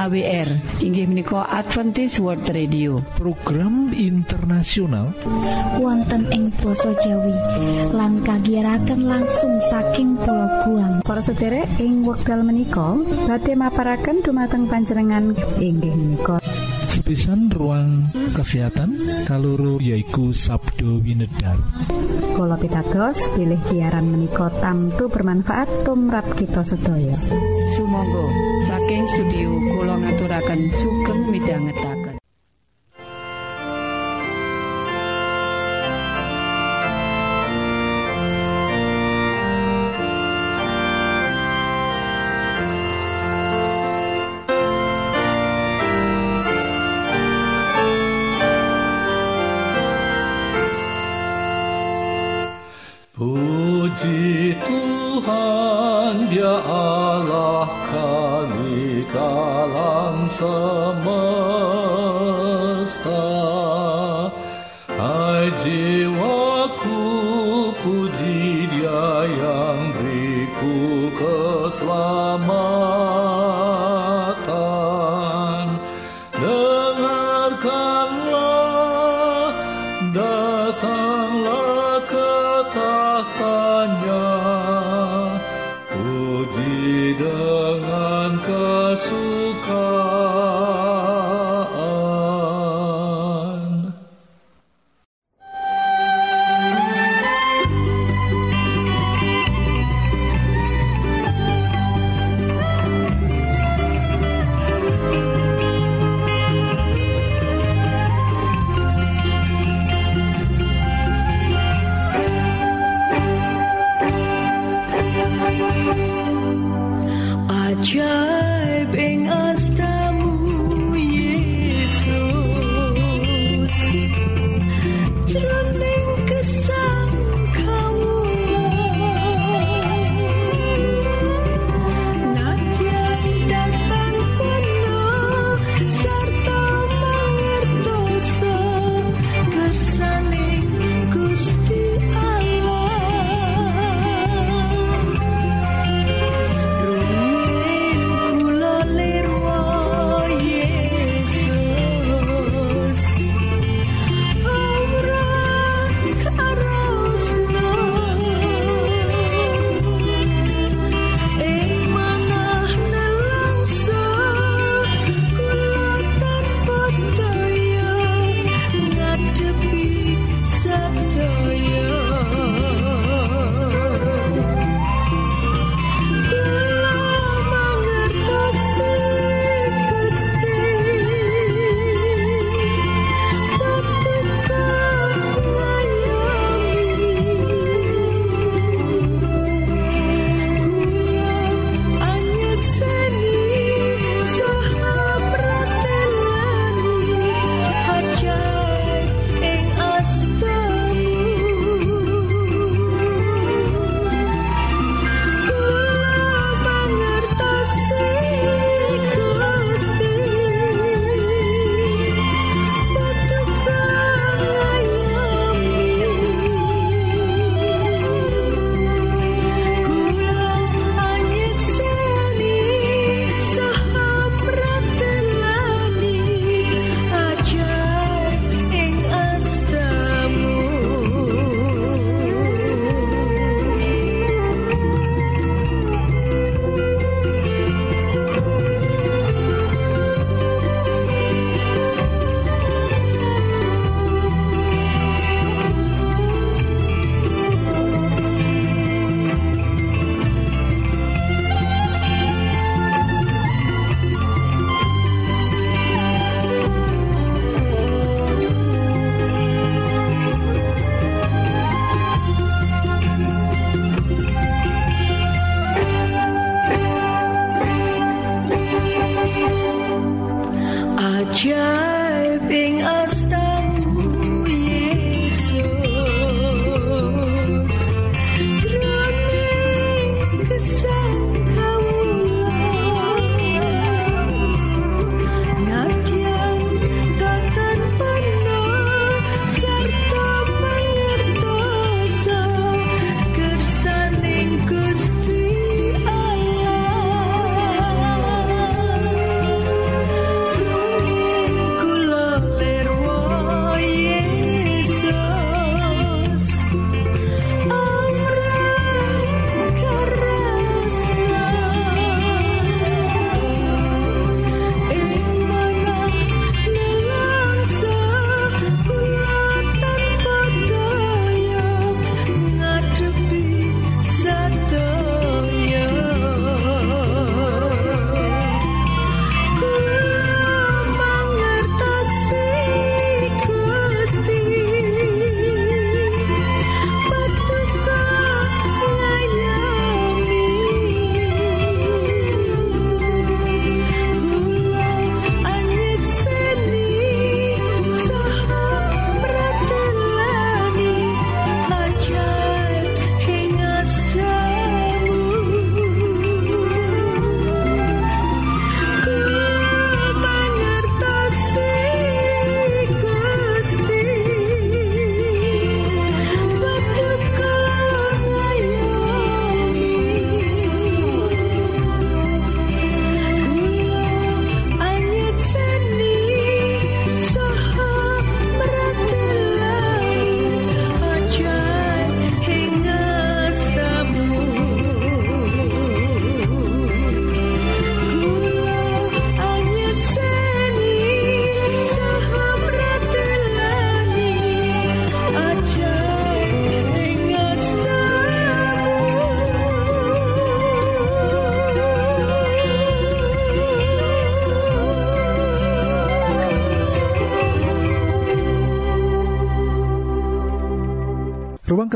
AWR inggih menika Adventist World Radio. Program internasional wonten ing basa Jawi lan kagiyaraken langsung saking pulau Guam. Para sederek ing wekdal menika badhe maparaken dumateng panjenengan inggih menika sepisan ruang kesehatan kaloro yaiku Sabdo Winedar. Kula pitados pilih siaran menika tamtu bermanfaat tumrap kita sedaya. Sumangga. Saking studio kula ngaturaken sugeng midhangetaken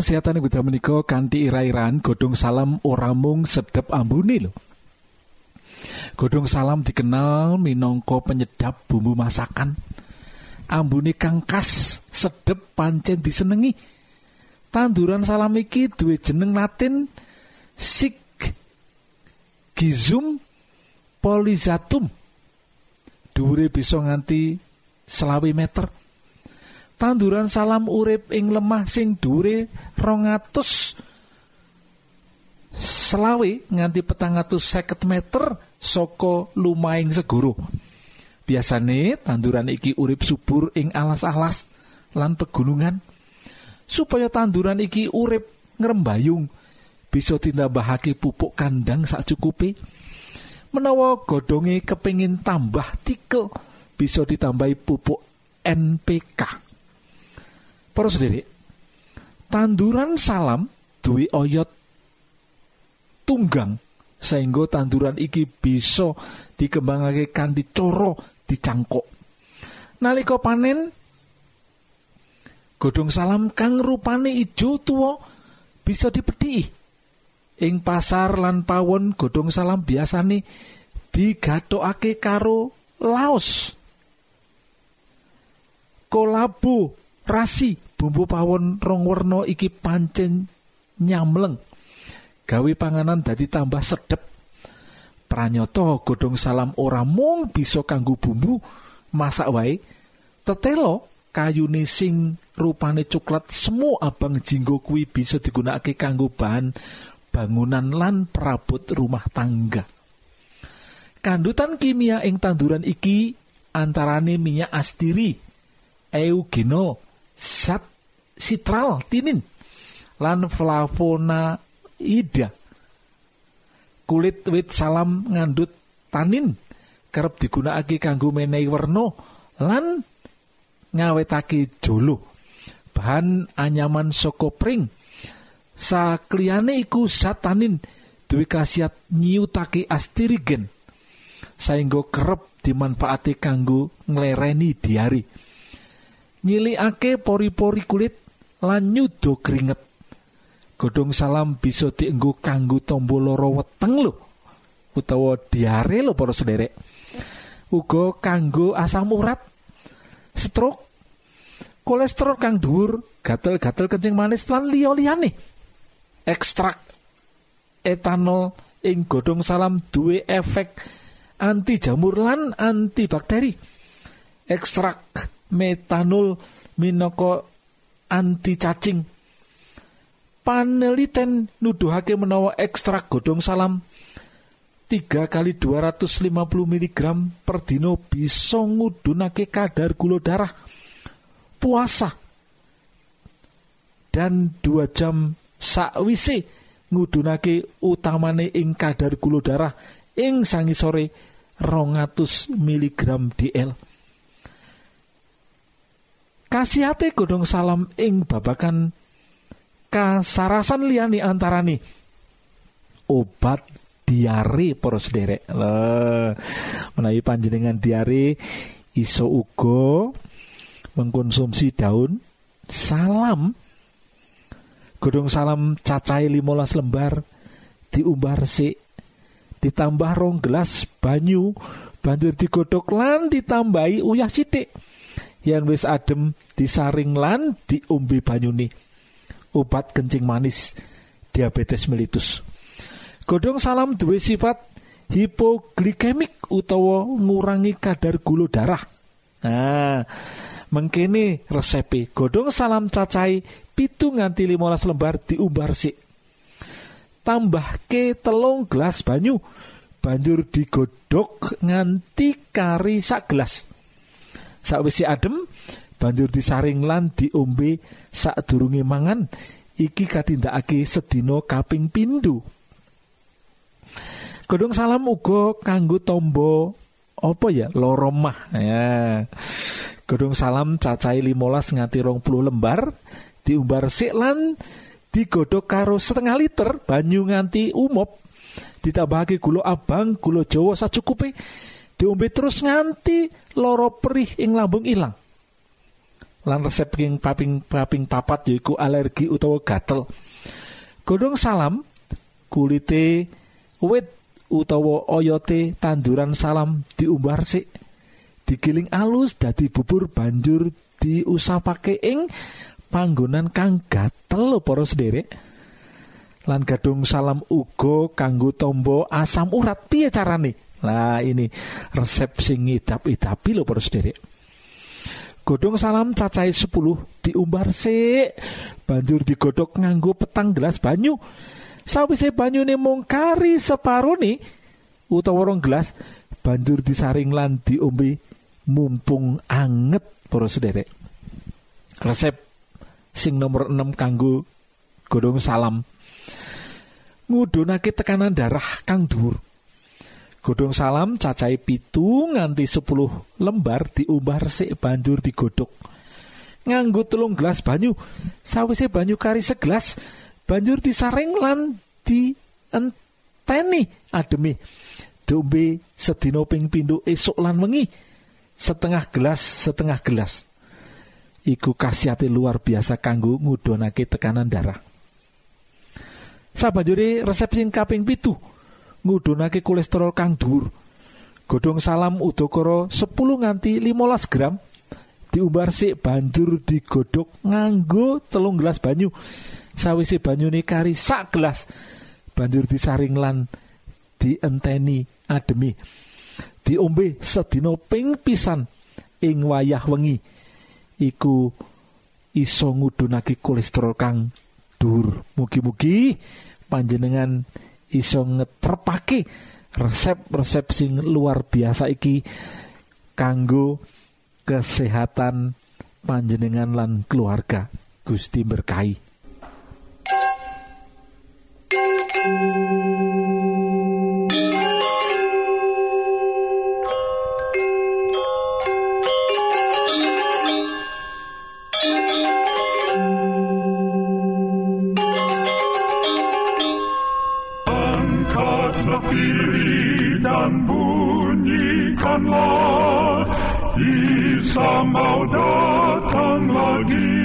kesehatan yang menika kanthi ira-iraan godhong salam ora mung sedep ambune lho. Godhong salam dikenal minangka penyedap bumbu masakan. Ambune kang khas, sedep pancen disenengi. Tanduran salam iki duwe jeneng Latin Sig Gizum Polyzatum. Dhuwure bisa nganti selawi meter. Tanduran salam urip ing lemah sing dhuwure 200 selawe nganti petang seket meter saka lumaing segoro. Biasane tanduran iki urip subur ing alas-alas lan pegunungan. Supaya tanduran iki urip ngrembayung bisa ditambahake pupuk kandang sacukupe. Menawa godhonge kepingin tambah tikel bisa ditambahi pupuk NPK. Para sendiri, tanduran salam duwe oyot tunggang sehingga tanduran iki bisa dikembangake kanthi cara dicangkok. Nalika panen godhong salam kang rupane ijo tuwa bisa dipethiki. Ing pasar lan pawon godhong salam biasane digathokake karo laos. Kolabo rasi bumbu pawon rong werna iki pancen nyamleng. Gawe panganan dadi tambah sedep pranyata godhong salam ora mung bisa kanggo bumbu masak wae. Tetelo kayune sing rupane coklat semu abang jinggo kuwi bisa digunakake kanggo bahan bangunan lan perabot rumah tangga. Kandutan kimia ing tanduran iki antarane minyak astiri eugenol zat sitral tinin. Lan flavonoida kulit wit salam ngandut tanin. Kerep digunakake kanggo menehi werna lan ngawetake jolo. Bahan anyaman saka pring. Sakliyane iku zat tanin duwe khasiat nyiutake astirigen. Saengga kerep dimanfaati kanggo nglereni diare. Nyilikake pori-pori kulit lan nyudo keringet. Godhong salam bisa dienggo kanggo tombo loro weteng lho. Utawa diare lho para sederek. Uga kanggo asam urat stroke kolesterol kang dhuwur gatel-gatel kencing manis lan liya-liyane. Ekstrak etanol ing godhong salam duwe efek anti jamur lan antibakteri. Ekstrak metanol minangka anti cacing. Paneliten nuduhake menawa ekstrak godhong salam 3 kali 250 mg per dino bisa ngudunake kadar gula darah puasa dan dua jam sakwise ngudunake utamane ing kadar gula darah ing sangisore 200 mg DL kasihate godhong salam ing babakan kasarasan liyane antarane obat diare para sederek. Menawi panjenengan diare iso uga mengkonsumsi daun salam. Godhong salam cacai 15 lembar diumbar sik ditambah rong gelas banyu banjur digodhog lan ditambahi uyah sithik yang wis adem disaring lan diombe banyune. Obat kencing manis diabetes mellitus godhong salam duwe sifat hipoglikemik utawa ngurangi kadar gula darah. Nah mengkene resepe godhong salam cacai pitu nganti 15 lembar diumbar sik. Tambahke telung gelas banyu. Banjur digodhog nganti kari sak gelas sakwise adem banjur disaring lan diombe sadurunge mangan iki katindakake sedina kaping pindho Godhong salam uga kanggo tombo apa ya loromah ya. Godhong salam cacai 15 nganti rong puluh lembar diumbar sik lan digodhog karo setengah liter banyu nganti umop. Ditambahake gula abang gula jawa sacukupe diombe terus nganti loro perih ing lambung ilang. Lan resep king paping paping papat yaiku alergi utawa gatel. Godhong salam kulite wit utawa oyote tanduran salam diumbar sik. Digiling alus dadi bubur banjur diusapake ing panggonan kang gatel lho para sederek. Lan gadung salam uga kanggo tombo asam urat. Piye carane lah ini resep sing ngidap-idapi lho para sederek godhong salam cacahe 10 diumbar sik. Banjur digodhog nganggo petang gelas banyu. Sawise banyune mung kari separone utawa rong gelas banjur disaring lan diombe mumpung anget para sederek resep sing nomor 6 kanggo godhong salam. Ngudhunake tekanan darah kang dhuwur godhong salam cacahe pitu nganti 10 lembar diumbar sik banjur digodhog. Nganggo telung gelas banyu sawise banyu kari segelas banjur disaring lan dienteni ademe dombe sedina ping pindho esuk lan wengi setengah gelas setengah gelas. Iku khasiate luar biasa kanggo ngudhonake tekanan darah. Sabanjure resep sing kaping pitu ngudhunake kolesterol kang dhuwur. Godhong salam udakara 10 nganti 15 gram diumbar sik banjur digodhog nganggo telung gelas banyu. Sawise banyune kari sak gelas banjur disaring lan dienteni ademi. Diombe sedina ping pisan ing wayah wengi. Iku iso ngudhunake kolesterol kang dhuwur. Mugi-mugi panjenengan iso ngetrepake resep-resep sing luar biasa iki kanggo kesehatan panjenengan lan keluarga. Gusti berkahi Isa mau datang lagi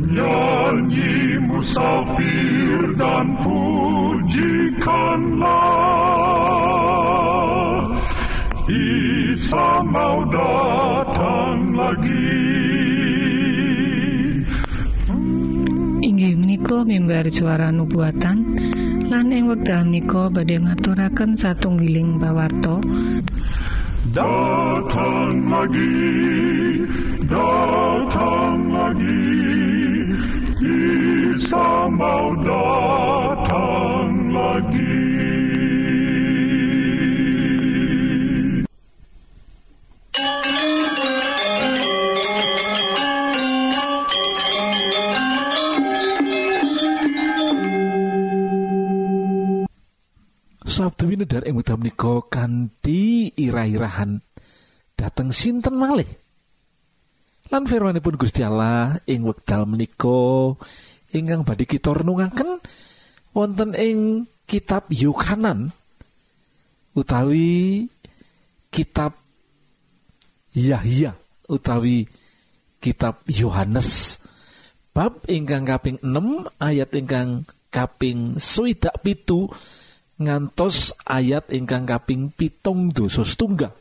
Nyanyi musafir dan pujikanlah Isa mau datang lagi inggih menika mimbar suara nubuatan. Lan ing wekdal menika badhe ngaturaken satunggiling pawarto Datang lagi, datang lagi, Isa mau datang lagi. Sabtu winedar ing wekdal menika kanthi irah-irahan. Dateng sinten malih? Lan firmanipun Gusti Allah ing wekdal menika ingkang badhe kita renungaken wonten ing kitab Yohanan utawi kitab Yahya utawi kitab Yohanes bab ingkang kaping 6 ayat ingkang kaping swidak pitu ngantos ayat ingkang kaping pitung dosa setunggal.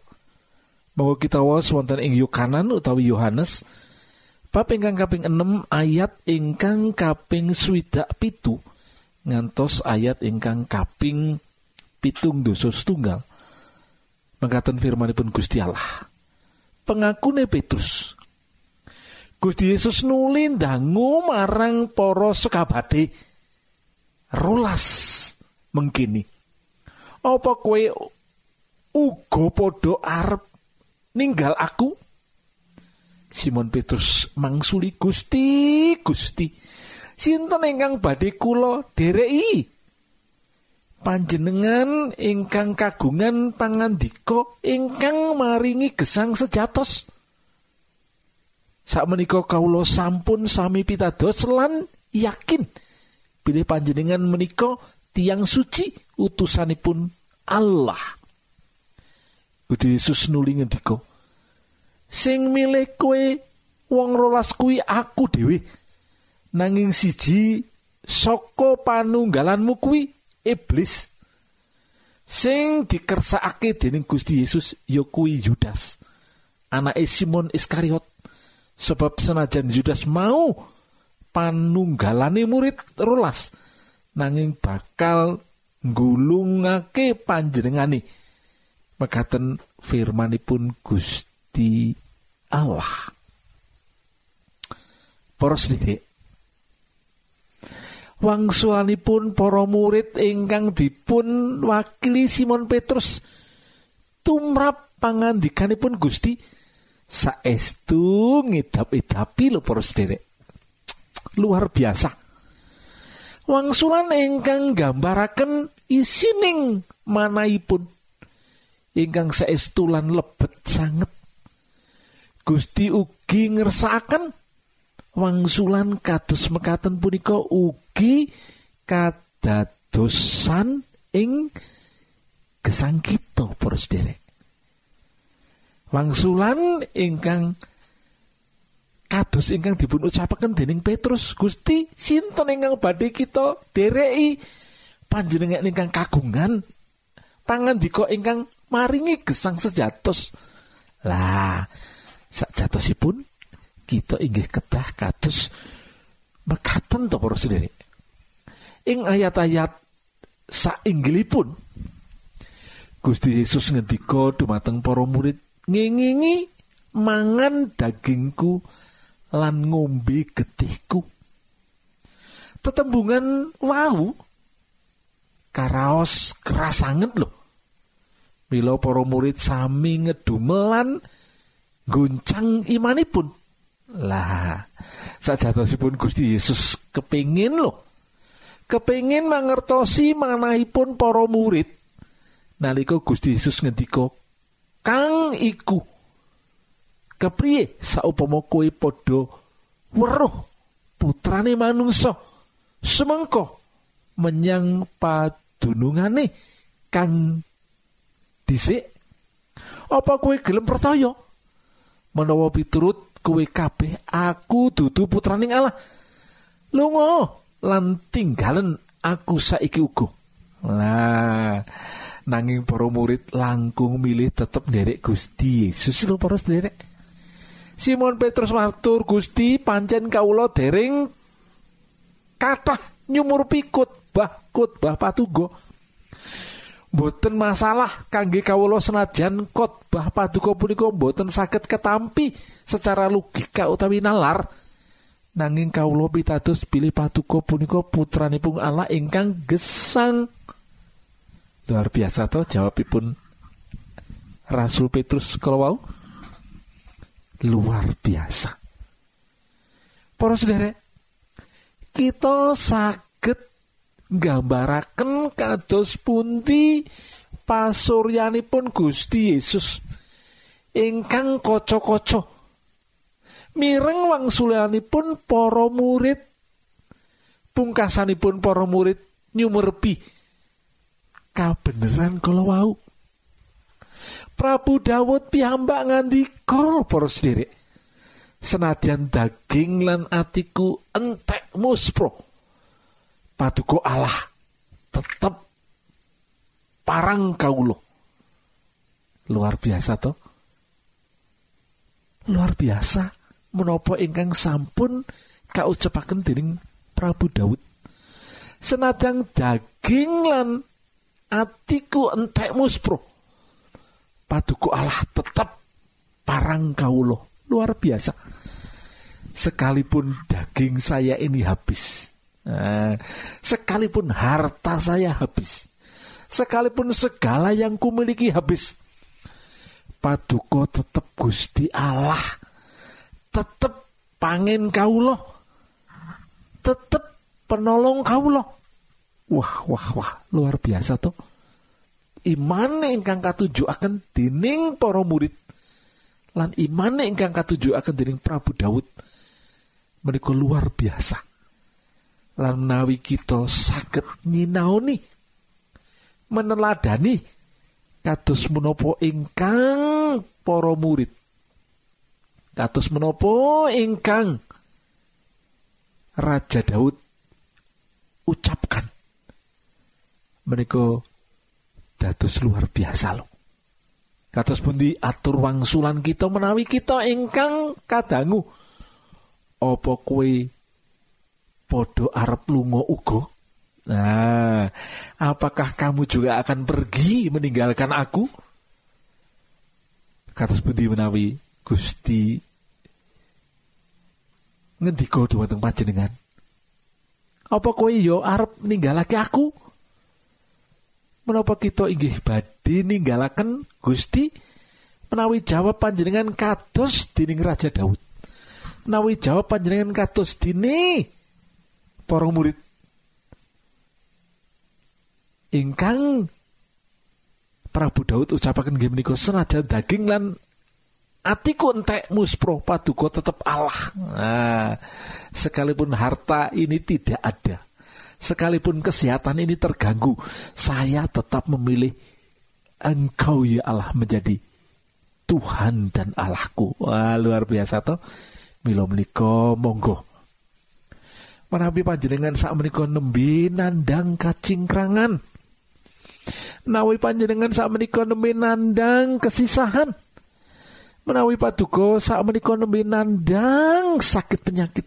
Monggo kita waos wonten ing Yohanan utawi Yohanes bab ingkang kaping 6 ayat ingkang kaping swidak pitu. Ngantos ayat ingkang kaping pitung dosa setunggal. Mengatakan firmanipun Gusti Allah. Pengakune Petrus Gusti Yesus nuli ndangu marang para sekabate. Rolas mengkini apa kowe uga padha arep ninggal aku? Simon Petrus mangsuli Gusti Gusti sinten ingkang badhe kula dereki? Panjenengan ingkang kagungan pangandika ingkang maringi gesang sejatos. Sakmenika kawula sampun sami pitados lan yakin bilih panjenengan menika tiang suci utusanipun Allah. Gusti Yesus nuli ngendika, sing milih kowe wong rolas kuwi aku dhewe. Nanging siji saka panunggalanmu kuwi iblis. Sing dikersakake dening Gusti Yesus ya kuwi Yudas. Anake Simon Iskariot. Sebab senajan Yudas mau panunggalane murid rolas nanging bakal nggulungake panjenengane. Mekaten firmanipun Gusti Allah. Para sedherek wangsulanipun para murid ingkang dipun wakili Simon Petrus tumrap pangandikanipun Gusti. Saestu ngidap-idapi lho para sederek luar biasa wangsulan ingkang gambaraken isining manahipun. Ingkang saestu lan lebet sanget. Gusti ugi ngersakaken wangsulan kados mekaten punika ugi kadadosan ing gesang kita sederek wangsulan ingkang kados ingkang dipun ucapaken dening Petrus Gusti sinten ingkang badhe kita dereki? Panjenengan ingkang kagungan pangandika ingkang maringi gesang sejatos. Lah sakjatosipun kita inggih kedah kados mekaten to para sederek ing ayat-ayat sainggilipun Gusti Yesus ngendika dumateng para murid ngingingi mangan dagingku lan ngombe getihku tetembungan wau. Karaos keras sanget lho. Mila para murid sami ngedumelan guncang imanipun. Lah sajatosipun Gusti Yesus kepingin loh kepingin mangertosi manahipun para murid. Nalika Gusti Yesus ngendika kang iku kepriye? Saupama kowe padha weruh putrane manungsa. Semengko menyang padunungane kang dhisik apa kowe gelem percaya? Menawa piturut kowe kabeh aku dudu putraning Allah. Lunga lan tinggalen aku saiki uga. Lah nanging para murid langkung milih tetep nderek Gusti Yesus lho para sederek Simon Petrus matur Gusti pancen kawula dereng kathah nyumur pikut bah kut bah patugo boten masalah kangge kawula senajan khotbah paduka punika boten saged ketampi secara logika utawi nalar. Nanging kawula pitados pilih paduka punika putranipun Allah ingkang gesang. Luar biasa to jawabipun Rasul Petrus kalau luar biasa. Para saudara kita saged nggambaraken kados pundi pasuryanipun Gusti Yesus. Ingkang kaca-kaca. Mireng wangsulanipun para murid. Pungkasanipun para murid nyumerpi. Kabeneran kala wau Prabu Dawud piyambak ngandika para sederek senadyan daging lan atiku entek muspro. Paduka Allah tetep parang kaulo luar biasa toh luar biasa menopo ingkang sampun kaucapaken dening Prabu Daud senadang daging lan atiku entek muspro paduka Allah tetep parang kaulo luar biasa. Sekalipun daging saya ini habis. Nah, sekalipun harta saya habis, sekalipun segala yang kumiliki habis, paduko tetap Gusti Allah, tetap pangen kaulo, tetap penolong kaulo. Wah, wah, wah, luar biasa tuh. Iman ingkang katuju akan dining para murid lan iman ingkang katuju akan dining Prabu Daud menika luar biasa. Lan menawi kita saged nyinaoni meneladani kados menapa ingkang para murid kados menapa ingkang Raja Daud ucapkan. Menika dados luar biasa loh kados pundi atur wangsulan kita menawi kita ingkang kadangu? Apa kue podo arep lunga uga? Nah apakah kamu juga akan pergi meninggalkan aku? Kados pundi menawi Gusti ngendika dhumateng panjenengan? Apa kowe yo arep ninggalake aku menapa kita inggih badhe ninggalaken Gusti menawi jawab panjenengan kados dening Raja Daud? Menawi jawab panjenengan kados dini para murid? Ingkang Prabu Daud ucapaken nggih menika senajan daging lan atiku entek muspro paduka tetap Allah. Nah, sekalipun harta ini tidak ada, sekalipun kesehatan ini terganggu, saya tetap memilih Engkau ya Allah menjadi Tuhan dan Allahku. Wah, luar biasa toh. Milo menika monggo. Menawi panjenengan saat menika nembe nandang kacingkrangan. Nawi panjenengan saat menika nembe nandang kesisahan menawi paduka sak menika nembe nandang sakit penyakit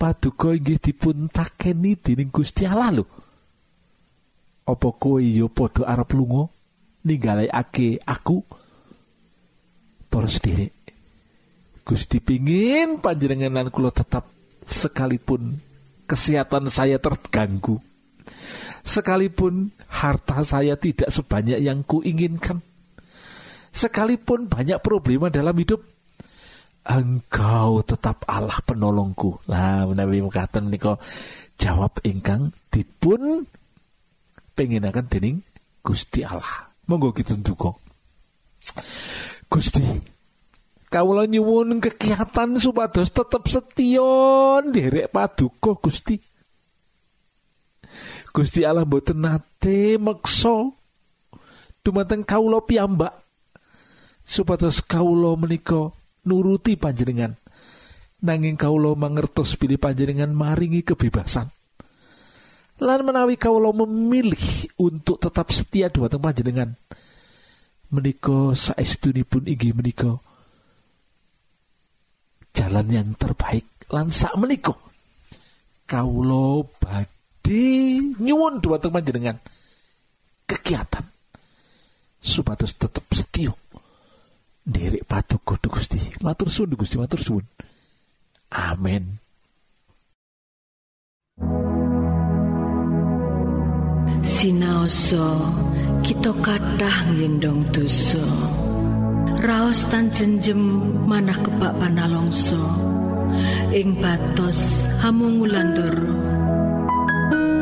paduka inggih dipun takeni dening Gusti Allah lho. Apa kowe yo padha arep lunga ninggalake aku? Para sederek Gusti pingin panjenengan lan kula tetap sekalipun kesehatan saya terganggu sekalipun harta saya tidak sebanyak yang kuinginkan sekalipun banyak problema dalam hidup engkau tetap Allah penolongku. Lah menawi mekaten menika jawab ingkang dipun pengenaken dening Gusti Allah. Monggo kita duka Gusti kawula nyuwun kegiatan supados tetap setion derek paduka Gusti. Gusti Allah mboten nate meksa. Dumateng kawula piyambak. Supados kaulo menika nuruti panjenengan. Nanging kaulo mangertos pilih panjenengan maringi kebebasan. Lan menawi kaulo memilih untuk tetap setia dumateng panjenengan menika saestunipun inggih menika jalan yang terbaik lan sak kaulo badhe nyuwun dumateng panjenengan kegiatan supados tetap setia derek paduka Gusti. Matur suwun Gusti, matur suwun. Amin. Sinaoso kita kathah ngendong dosa. Raos tan jenjem manah kebak panalongso. Ing batos hamungulan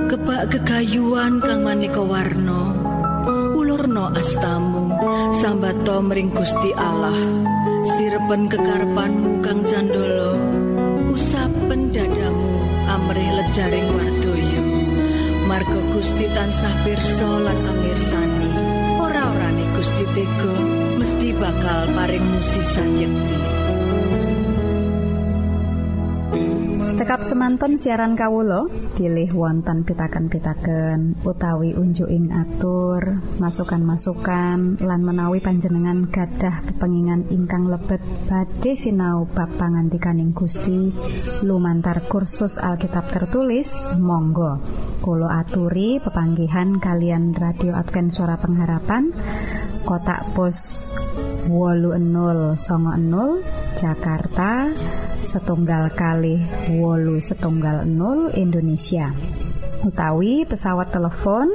Kebak kegayuan kang maneka warna. Ulurno astamu sambato mring Gusti Allah. Sirepen kekarepanmu kang candolo. Usapen dadamu amrih lejaring wadoyo. Margo Gusti tansah pirsa lan amirsani. Ora-orane Gusti Tego mesti bakal paring musisan yekti Cekap semanten siaran Kawulo pilih wonten pitaken-pitaken utawi unjuking atur masukan-masukan lan menawi panjenengan gadah kepengingan ingkang lebet badhe sinau bab pangantikaning Gusti. Lumantar kursus Alkitab tertulis Monggo. Kulo aturi pepanggihan kalian radio Advent suara pengharapan. Kotak pos wolu enol songo enol Jakarta setunggal kali wolu setunggal 0 Indonesia. Utawi pesawat telepon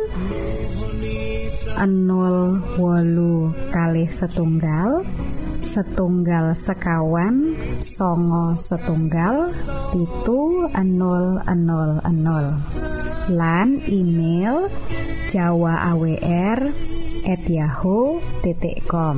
0 wolu kali setunggal setunggal sekawan songo setunggal pitu 000 lan email jawa awr at yahoo.com